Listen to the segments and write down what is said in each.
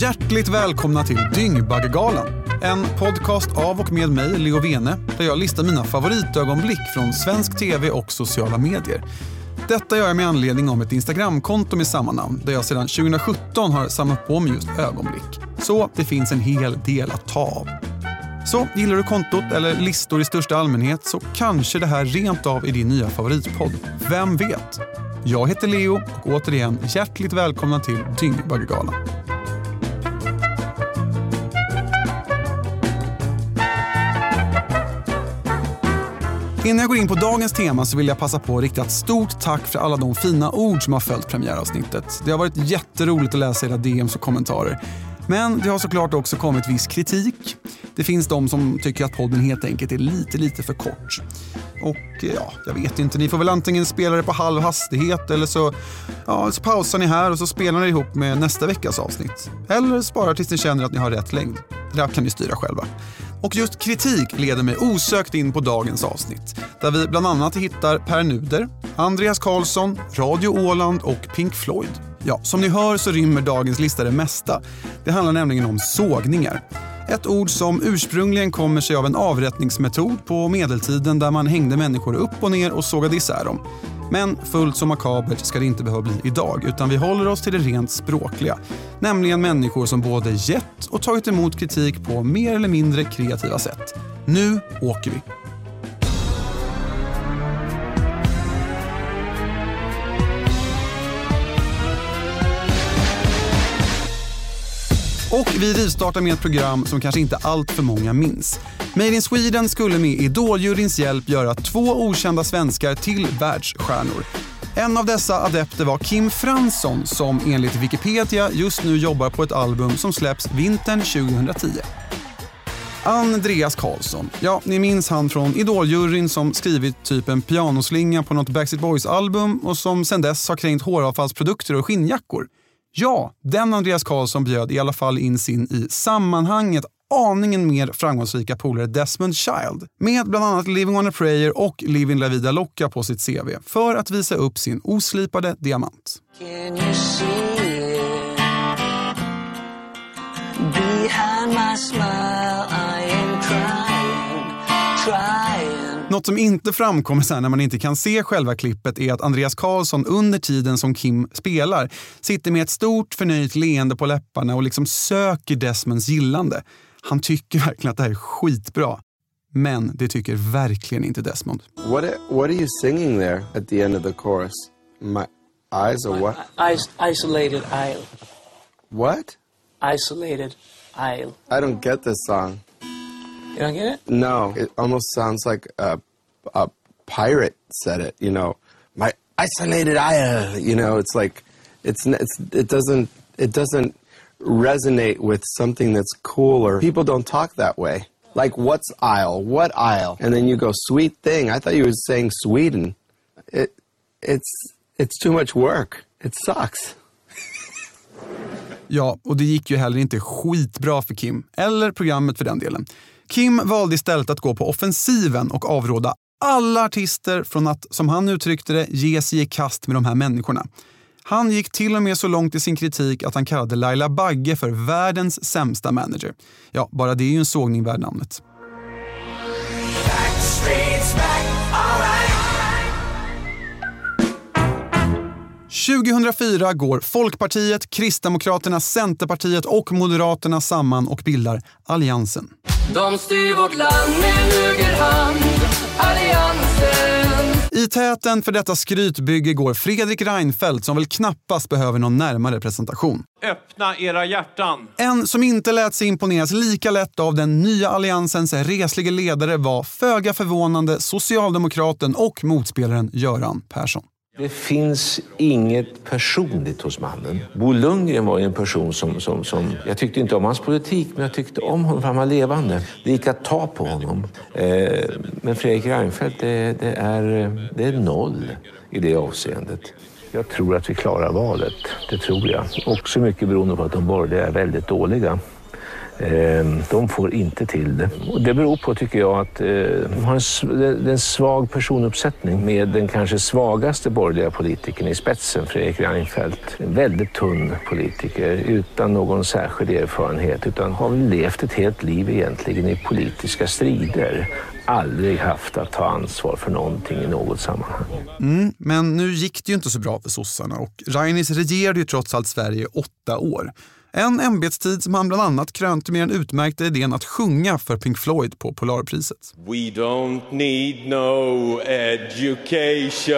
Hjärtligt välkomna till Dyngbaggegalan. En podcast av och med mig, Leo Vene, där jag listar mina favoritögonblick från svensk tv och sociala medier. Detta gör jag med anledning av ett Instagramkonto med samma namn där jag sedan 2017 har samlat på mig just ögonblick. Så det finns en hel del att ta av. Så gillar du kontot eller listor i största allmänhet så kanske det här rent av är din nya favoritpodd. Vem vet? Jag heter Leo och återigen hjärtligt välkomna till Dyngbaggegalan. Innan jag går in på dagens tema så vill jag passa på att rikta ett stort tack för alla de fina ord som har följt premiäravsnittet. Det har varit jätteroligt att läsa era DMs och kommentarer. Men det har såklart också kommit viss kritik. Det finns de som tycker att podden helt enkelt är lite, lite för kort. Och eh, ja, jag vet inte, ni får väl antingen spela det på halv hastighet eller så, ja, så pausar ni här och så spelar ni ihop med nästa veckas avsnitt. Eller sparar tills ni känner att ni har rätt längd. Det där kan ni styra själva. Och just kritik leder mig osökt in på dagens avsnitt där vi bland annat hittar Per Nuder, Andreas Karlsson, Radio Åland och Pink Floyd. Ja, som ni hör så rymmer dagens lista det mesta. Det handlar nämligen om sågningar. Ett ord som ursprungligen kommer sig av en avrättningsmetod på medeltiden där man hängde människor upp och ner och sågade isär dem. Men fullt så makabert ska det inte behöva bli idag utan vi håller oss till det rent språkliga. Nämligen människor som både gett och tagit emot kritik på mer eller mindre kreativa sätt. Nu åker vi! Och vi rivstartar med ett program som kanske inte allt för många minns. Made in Sweden skulle med Idoljuryns hjälp göra två okända svenskar till världsstjärnor. En av dessa adepter var Kim Fransson som enligt Wikipedia just nu jobbar på ett album som släpps vintern 2010. Andreas Karlsson. Ja, ni minns han från Idoljuryn som skrivit typ en pianoslinga på något Backstreet Boys-album och som sedan dess har kränkt håravfallsprodukter och skinnjackor. Ja, den Andreas Karlsson bjöd i alla fall in sin i sammanhanget aningen mer framgångsrika polare Desmond Child med bland annat Living on a prayer och Living la vida loca på sitt CV för att visa upp sin oslipade diamant. Något som inte framkommer sen när man inte kan se själva klippet är att Andreas Karlsson under tiden som Kim spelar sitter med ett stort förnöjt leende på läpparna och liksom söker Desmonds gillande. Han tycker verkligen att det här är skitbra. Men det tycker verkligen inte Desmond. What are, what are you singing there at the end of the chorus? My eyes or what? Is isolated isle. What? Isolated isle. I don't get this song. You don't get it? No, it almost sounds like a, a pirate said it. You know, my isolated isle. You know, it's like it's, it's it doesn't it doesn't resonate with something that's cooler. People don't talk that way. Like, what's isle? What isle? And then you go, sweet thing. I thought you were saying Sweden. It, it's, it's too much work. It sucks. Ja, och det gick ju heller inte skitbra för Kim, eller programmet för den delen. Kim valde istället att gå på offensiven och avråda alla artister från att, som han uttryckte det, ge sig i kast med de här människorna. Han gick till och med så långt i sin kritik att han kallade Laila Bagge för världens sämsta manager. Ja, bara det är ju en sågning värd namnet. 2004 går Folkpartiet, Kristdemokraterna, Centerpartiet och Moderaterna samman och bildar Alliansen. De styr vårt land med höger hand, i täten för detta skrytbygge går Fredrik Reinfeldt som väl knappast behöver någon närmare presentation. Öppna era hjärtan. En som inte lät sig imponeras lika lätt av den nya alliansens reslige ledare var föga förvånande socialdemokraten och motspelaren Göran Persson. Det finns inget personligt hos mannen. Bo Lundgren var ju en person som, som, som... Jag tyckte inte om hans politik, men jag tyckte om honom för han var levande. Det gick att ta på honom. Eh, men Fredrik Reinfeldt, det, det, är, det är noll i det avseendet. Jag tror att vi klarar valet. Det tror jag. Också mycket beroende på att de borgerliga är väldigt dåliga. Ehm, de får inte till det. Och det beror på, tycker jag, att eh, de har en, en svag personuppsättning med den kanske svagaste borgerliga politikern i spetsen, Fredrik Reinfeldt. En väldigt tunn politiker utan någon särskild erfarenhet utan har väl levt ett helt liv egentligen i politiska strider. Aldrig haft att ta ansvar för någonting i något sammanhang. Mm, men nu gick det ju inte så bra för sossarna och Reinis regerade ju trots allt Sverige i åtta år. En ämbetstid som han bland annat krönte med den utmärkta idén att sjunga för Pink Floyd på Polarpriset. We don't need no education.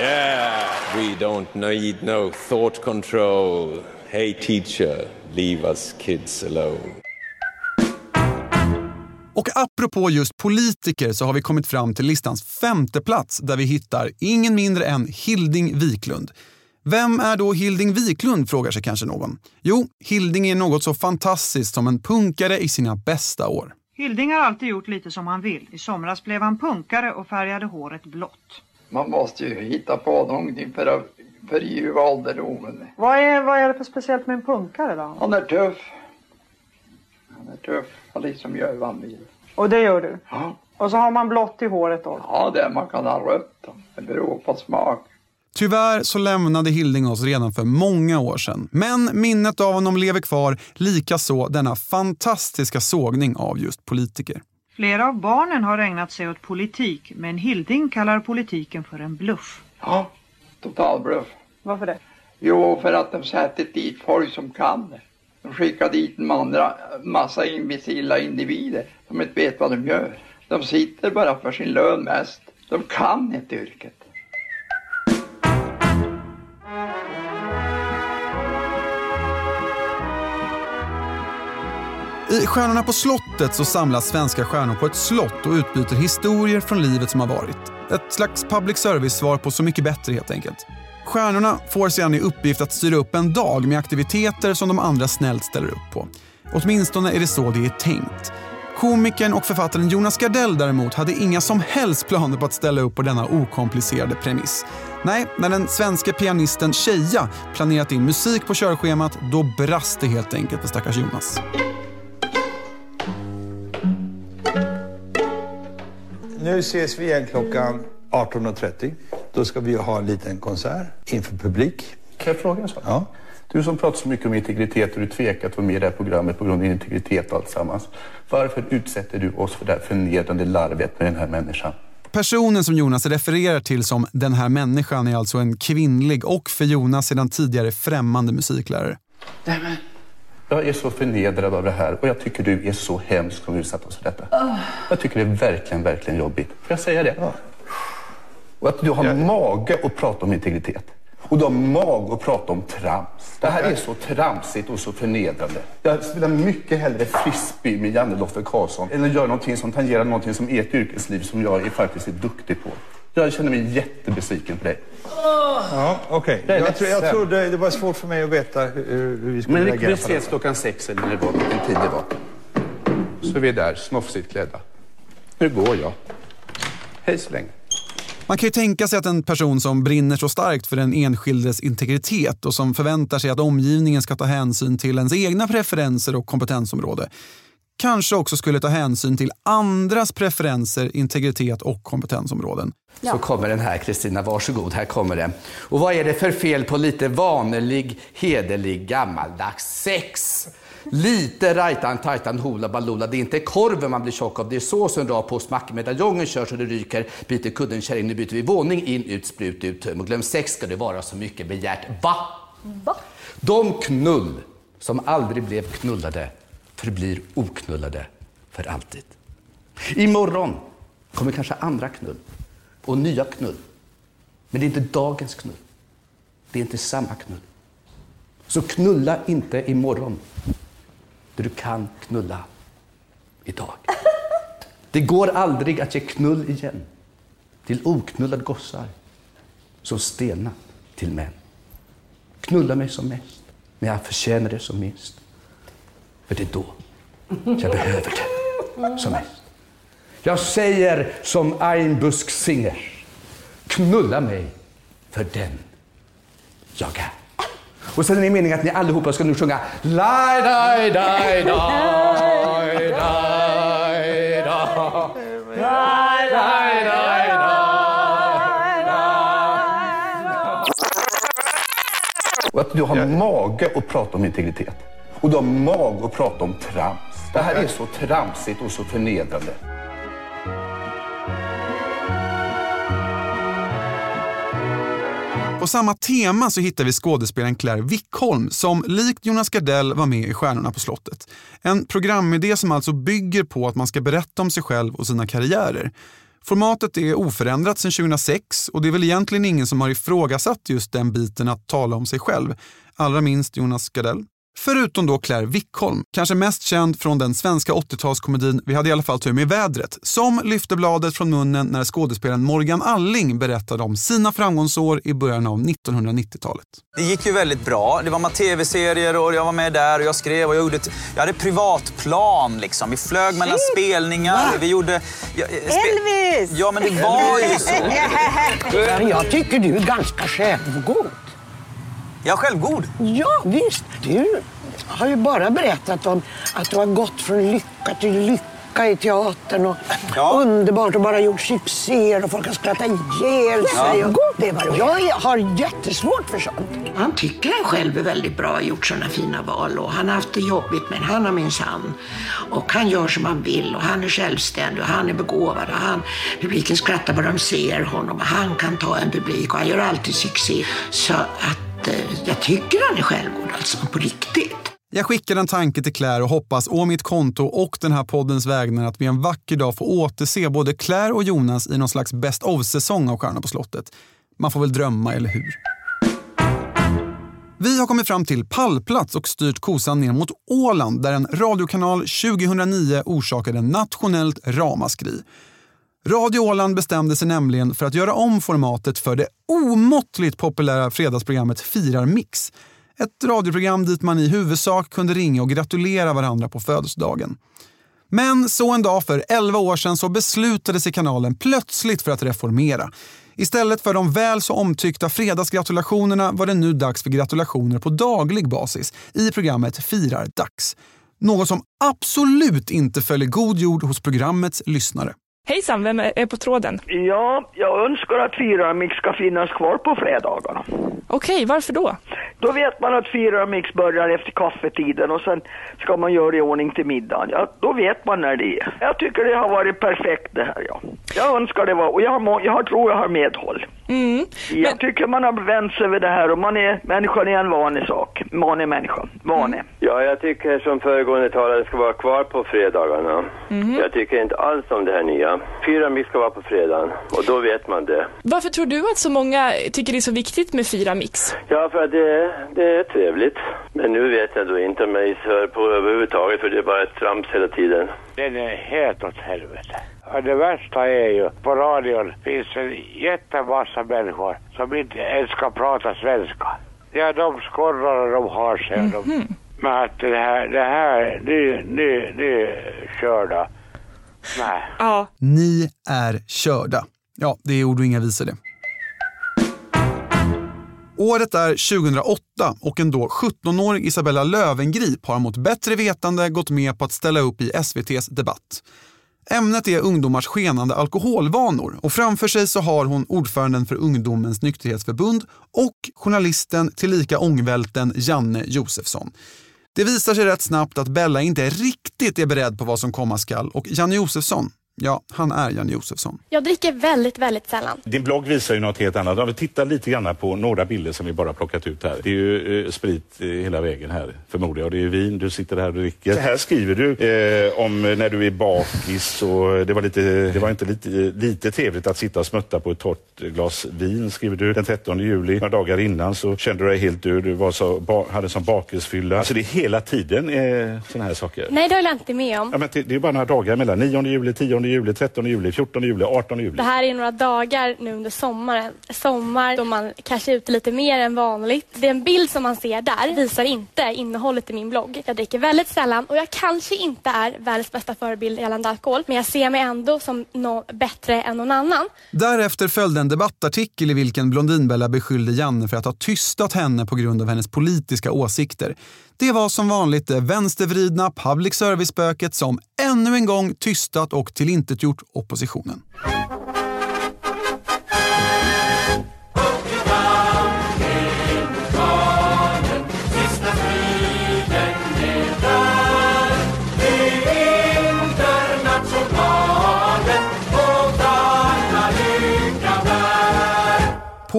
Yeah. We don't need no thought control. Hey teacher, leave us kids alone. Och apropå just politiker så har vi kommit fram till listans femte plats där vi hittar ingen mindre än Hilding Wiklund. Vem är då Hilding Wiklund, frågar sig kanske någon. Jo, Hilding är något så fantastiskt som en punkare i sina bästa år. Hilding har alltid gjort lite som han vill. I somras blev han punkare och färgade håret blått. Man måste ju hitta på någonting för att förljuva ålderdomen. Vad är, vad är det för speciellt med en punkare då? Han är tuff. Han är tuff. Han liksom gör vad han vill. Och det gör du? Ja, Och så har man blått i håret då? ja det man kan ha rött. Det beror på smak. Tyvärr så lämnade Hilding oss redan för många år sedan. Men minnet av honom lever kvar, likaså denna fantastiska sågning av just politiker. Flera av barnen har ägnat sig åt politik, men Hilding kallar politiken för en bluff. Ja, total bluff. Varför det? Jo, för att de sätter dit folk som kan. De skickar dit en andra, massa imbecilla individer som inte vet vad de gör. De sitter bara för sin lön mest. De kan inte yrket. I Stjärnorna på slottet så samlas svenska stjärnor på ett slott och utbyter historier från livet som har varit. Ett slags public service-svar på Så mycket bättre helt enkelt. Stjärnorna får sedan i uppgift att styra upp en dag med aktiviteter som de andra snällt ställer upp på. Åtminstone är det så det är tänkt. Komikern och författaren Jonas Gardell däremot hade inga som helst planer på att ställa upp på denna okomplicerade premiss. Nej, när den svenska pianisten Cheja planerat in musik på körschemat, då brast det helt enkelt för stackars Jonas. Nu ses vi igen klockan 18.30. Då ska vi ha en liten konsert inför publik. Kan jag fråga en sak? Ja. Du som pratar så mycket om integritet och du tvekar att vara med i det här programmet på grund av din integritet och alltsammans. Varför utsätter du oss för det här förnedrande larvet med den här människan? Personen som Jonas refererar till som “den här människan” är alltså en kvinnlig och för Jonas sedan tidigare främmande musiklärare. Jag är så förnedrad av det här och jag tycker du är så hemsk som utsatt oss för detta. Jag tycker det är verkligen, verkligen jobbigt. Får jag säga det? Och att du har mage att prata om integritet. Och du har mage att prata om trams. Det här är så tramsigt och så förnedrande. Jag spelar mycket hellre frisbee med Janne Loffe Karlsson än att göra någonting som tangerar någonting som ert yrkesliv som jag är faktiskt är duktig på. Jag känner mig jättebesviken på dig. Ja, okej. Jag är Jag, tror, jag trodde det var svårt för mig att veta hur, hur vi skulle Men vi reagera på ses det. klockan sex eller när det var, vilken tid det var. Så är vi där, snofsigt klädda. Nu går jag. Hej så länge. Man kan ju tänka sig att en person som brinner så starkt för den enskildes integritet och som förväntar sig att omgivningen ska ta hänsyn till ens egna preferenser och kompetensområde kanske också skulle ta hänsyn till andras preferenser, integritet och kompetensområden. Så kommer den här Kristina, varsågod, här kommer den. Och vad är det för fel på lite vanlig, hederlig, gammaldags sex? Lite rajtan, tajtan, hula baloola. Det är inte korven man blir tjock av, det är såsen rakt på. Smackmedaljongen kör så det ryker. Byter kudden, kärring, nu byter vi våning. In, ut, sprut, ut, töm. Och glöm sex ska det vara så mycket begärt. Va? Va? De knull som aldrig blev knullade förblir oknullade för alltid. Imorgon kommer kanske andra knull och nya knull. Men det är inte dagens knull. Det är inte samma knull. Så knulla inte imorgon. det du kan knulla idag. Det går aldrig att ge knull igen till oknullade gossar som stelnat till män. Knulla mig som mest, men jag förtjänar det som minst. För det är då jag behöver det som mest. Jag säger som Einbusk Singer. Knulla mig för den jag är. Och sen är det meningen att ni allihopa ska nu sjunga Laj, daj, daj, daj, daj, da. Laj, daj, daj, Och att du har mage att prata om integritet. Och du har mage att prata om trams. Det här är så tramsigt och så förnedrande. På samma tema så hittar vi skådespelaren Claire Wickholm som likt Jonas Gardell var med i Stjärnorna på slottet. En programidé som alltså bygger på att man ska berätta om sig själv och sina karriärer. Formatet är oförändrat sedan 2006 och det är väl egentligen ingen som har ifrågasatt just den biten att tala om sig själv. Allra minst Jonas Gardell. Förutom då Claire Wickholm, kanske mest känd från den svenska 80-talskomedin Vi hade i alla fall tur med vädret, som lyfte bladet från munnen när skådespelaren Morgan Alling berättade om sina framgångsår i början av 1990-talet. Det gick ju väldigt bra. Det var med tv-serier och jag var med där och jag skrev och jag gjorde... ett- Jag hade privatplan liksom. Vi flög mellan spelningar. Vi gjorde... Jag, eh, spe- Elvis! Ja, men det var ju så. Jag tycker du är ganska självgod. Jag är självgod? Ja, visst. Du har ju bara berättat om att du har gått från lycka till lycka i teatern och underbart och bara gjort succéer och folk har skrattat ihjäl sig. Ja. Och det var jag har jättesvårt för sånt. Han tycker han själv är väldigt bra, har gjort sådana fina val och han har haft det jobbigt men han har minsann. Och han gör som han vill och han är självständig och han är begåvad och han, publiken skrattar vad de ser honom och han kan ta en publik och han gör alltid succé. Så att eh, jag tycker han är självgod alltså, på riktigt. Jag skickar en tanke till Claire och hoppas å mitt konto och den här poddens vägnar att vi en vacker dag får återse både Claire och Jonas i någon slags best of-säsong av Stjärnorna på slottet. Man får väl drömma, eller hur? Vi har kommit fram till pallplats och styrt kosan ner mot Åland där en radiokanal 2009 orsakade nationellt ramaskri. Radio Åland bestämde sig nämligen för att göra om formatet för det omåttligt populära fredagsprogrammet Firar Mix. Ett radioprogram dit man i huvudsak kunde ringa och gratulera varandra på födelsedagen. Men så en dag för 11 år sedan så beslutade sig kanalen plötsligt för att reformera. Istället för de väl så omtyckta fredagsgratulationerna var det nu dags för gratulationer på daglig basis i programmet Firar Dags. Något som absolut inte följer god jord hos programmets lyssnare. Hejsan, vem är på tråden? Ja, jag önskar att Fyramix ska finnas kvar på fredagarna. Okej, varför då? Då vet man att Fyramix börjar efter kaffetiden och sen ska man göra i ordning till middagen. Ja, då vet man när det är. Jag tycker det har varit perfekt det här, ja. Jag önskar det var, och jag, har, jag tror jag har medhåll. Mm. Jag tycker man har vänt sig vid det här och man är, människan är en vanlig sak. Vanlig människa. Vanlig. Ja, jag tycker som föregående talare ska vara kvar på fredagarna. Mhm. Jag tycker inte alls om det här nya. Fyra mix ska vara på fredagen och då vet man det. Varför tror du att så många tycker det är så viktigt med fyra mix? Ja, för att det, det är trevligt. Men nu vet jag då inte om jag hör på överhuvudtaget för det är bara ett trams hela tiden. Den är helt åt helvete. Och det värsta är ju, på radion finns en jättemassa människor som inte ens kan prata svenska. Ja, de skorrar och de har sig. och De, men att det här, det här, nu, nu, nu körda. Nej. Ja. Ni är körda. Ja, det är ord och inga visor det. Året är 2008 och en då 17-årig Isabella Lövengrip har mot bättre vetande gått med på att ställa upp i SVTs Debatt. Ämnet är ungdomars skenande alkoholvanor och framför sig så har hon ordföranden för Ungdomens nykterhetsförbund och journalisten tillika ångvälten Janne Josefsson. Det visar sig rätt snabbt att Bella inte riktigt är beredd på vad som komma skall och Janne Josefsson, ja, han är Janne Josefsson. Jag dricker väldigt, väldigt sällan. Din blogg visar ju något helt annat. Om vi tittar lite grann på några bilder som vi bara plockat ut här. Det är ju eh, sprit eh, hela vägen här förmodar jag. Det är ju vin, du sitter här och dricker. Så här skriver du eh, om när du är bakis och det var, lite, det var inte lite, lite trevligt att sitta och smutta på ett torrt glas vin skriver du. Den 13 juli, några dagar innan så kände du dig helt död. Du var så, ba, hade som bakisfylla. Alltså det är hela tiden eh, sådana här saker. Nej, det håller jag inte med om. Ja, men det det är bara några dagar mellan 9 juli, 10 10 juli, 13 juli, 14 juli, 18 juli. Det här är några dagar nu under sommaren. Sommar då man kanske är ute lite mer än vanligt. Den bild som man ser där visar inte innehållet i min blogg. Jag dricker väldigt sällan och jag kanske inte är världens bästa förebild gällande alkohol. Men jag ser mig ändå som nå bättre än någon annan. Därefter följde en debattartikel i vilken Blondinbella beskyllde Janne för att ha tystat henne på grund av hennes politiska åsikter. Det var som vanligt det vänstervridna public service-spöket som ännu en gång tystat och tillintetgjort oppositionen.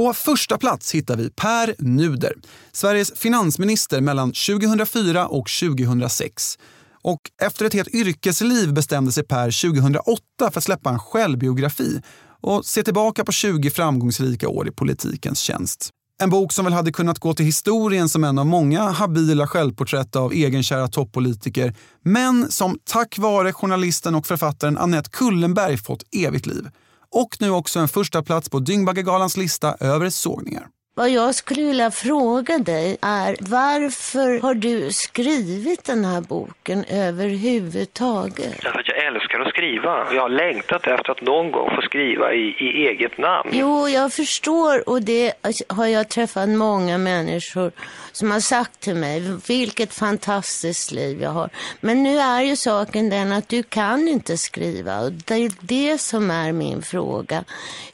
På första plats hittar vi Per Nuder, Sveriges finansminister mellan 2004 och 2006. Och efter ett helt yrkesliv bestämde sig Per 2008 för att släppa en självbiografi och se tillbaka på 20 framgångsrika år i politikens tjänst. En bok som väl hade kunnat gå till historien som en av många habila självporträtt av egenkära toppolitiker men som tack vare journalisten och författaren Annette Kullenberg fått evigt liv. Och nu också en första plats på Dyngbaggegalans lista över sågningar. Vad jag skulle vilja fråga dig är varför har du skrivit den här boken överhuvudtaget? Därför att jag älskar att skriva. Jag har längtat efter att någon gång få skriva i, i eget namn. Jo, jag förstår och det har jag träffat många människor som har sagt till mig vilket fantastiskt liv jag har. Men nu är ju saken den att du kan inte skriva och det är det som är min fråga.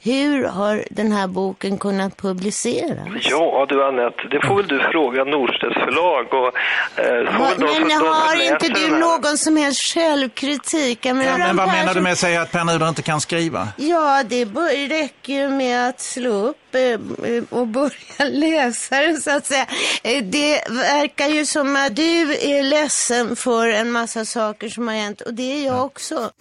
Hur har den här boken kunnat publiceras? Ja, du Anette, det får väl du fråga Norstedts förlag och eh, som- men de som har inte du någon som helst självkritik? Jag menar, Men vad menar du med att säga att Per Nuder inte kan skriva? Ja, det räcker ju med att slå upp och börja läsa det så att säga. Eh, Det verkar ju som att du är ledsen för en massa saker som har hänt och det är jag också.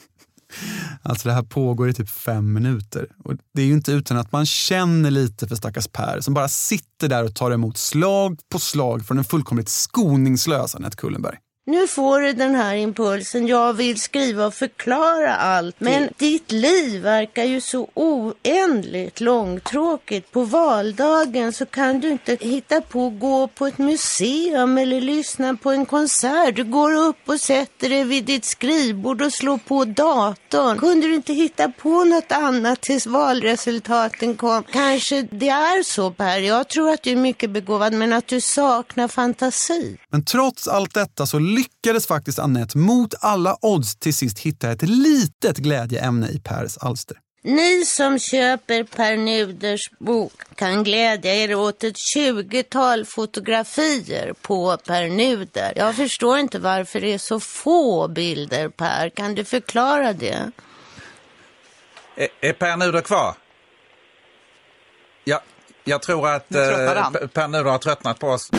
Alltså det här pågår i typ fem minuter. Och det är ju inte utan att man känner lite för stackars Per som bara sitter där och tar emot slag på slag från en fullkomligt skoningslös Anette Kullenberg. Nu får du den här impulsen. Jag vill skriva och förklara allt. Men ditt liv verkar ju så oändligt långtråkigt. På valdagen så kan du inte hitta på att gå på ett museum eller lyssna på en konsert. Du går upp och sätter dig vid ditt skrivbord och slår på datorn. Kunde du inte hitta på något annat tills valresultaten kom? Kanske det är så Per. Jag tror att du är mycket begåvad men att du saknar fantasi. Men trots allt detta så lyckades faktiskt Annette mot alla odds till sist hitta ett litet glädjeämne i Pers alster. Ni som köper Per Nuders bok kan glädja er åt ett 20-tal fotografier på Per Nuder. Jag förstår inte varför det är så få bilder Per. Kan du förklara det? Är, är Per Nuder kvar? Ja, jag tror att eh, Per Nuder har tröttnat på oss.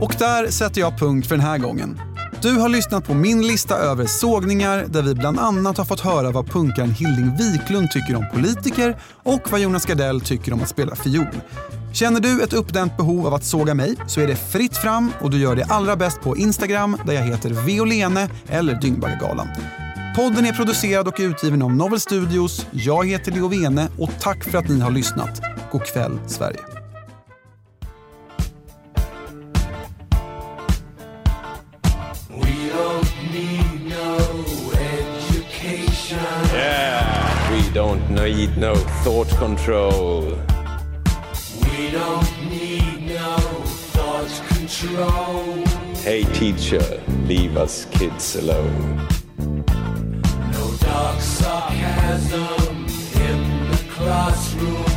Och där sätter jag punkt för den här gången. Du har lyssnat på min lista över sågningar där vi bland annat har fått höra vad punkaren Hilding Wiklund tycker om politiker och vad Jonas Gardell tycker om att spela fiol. Känner du ett uppdämt behov av att såga mig så är det fritt fram och du gör det allra bäst på Instagram där jag heter Violene eller Dyngbaggegalan. Podden är producerad och utgiven av Novel Studios. Jag heter Leo Vene och tack för att ni har lyssnat. God kväll Sverige. Don't need no thought control. We don't need no thought control. Hey teacher, leave us kids alone. No dark sarcasm in the classroom.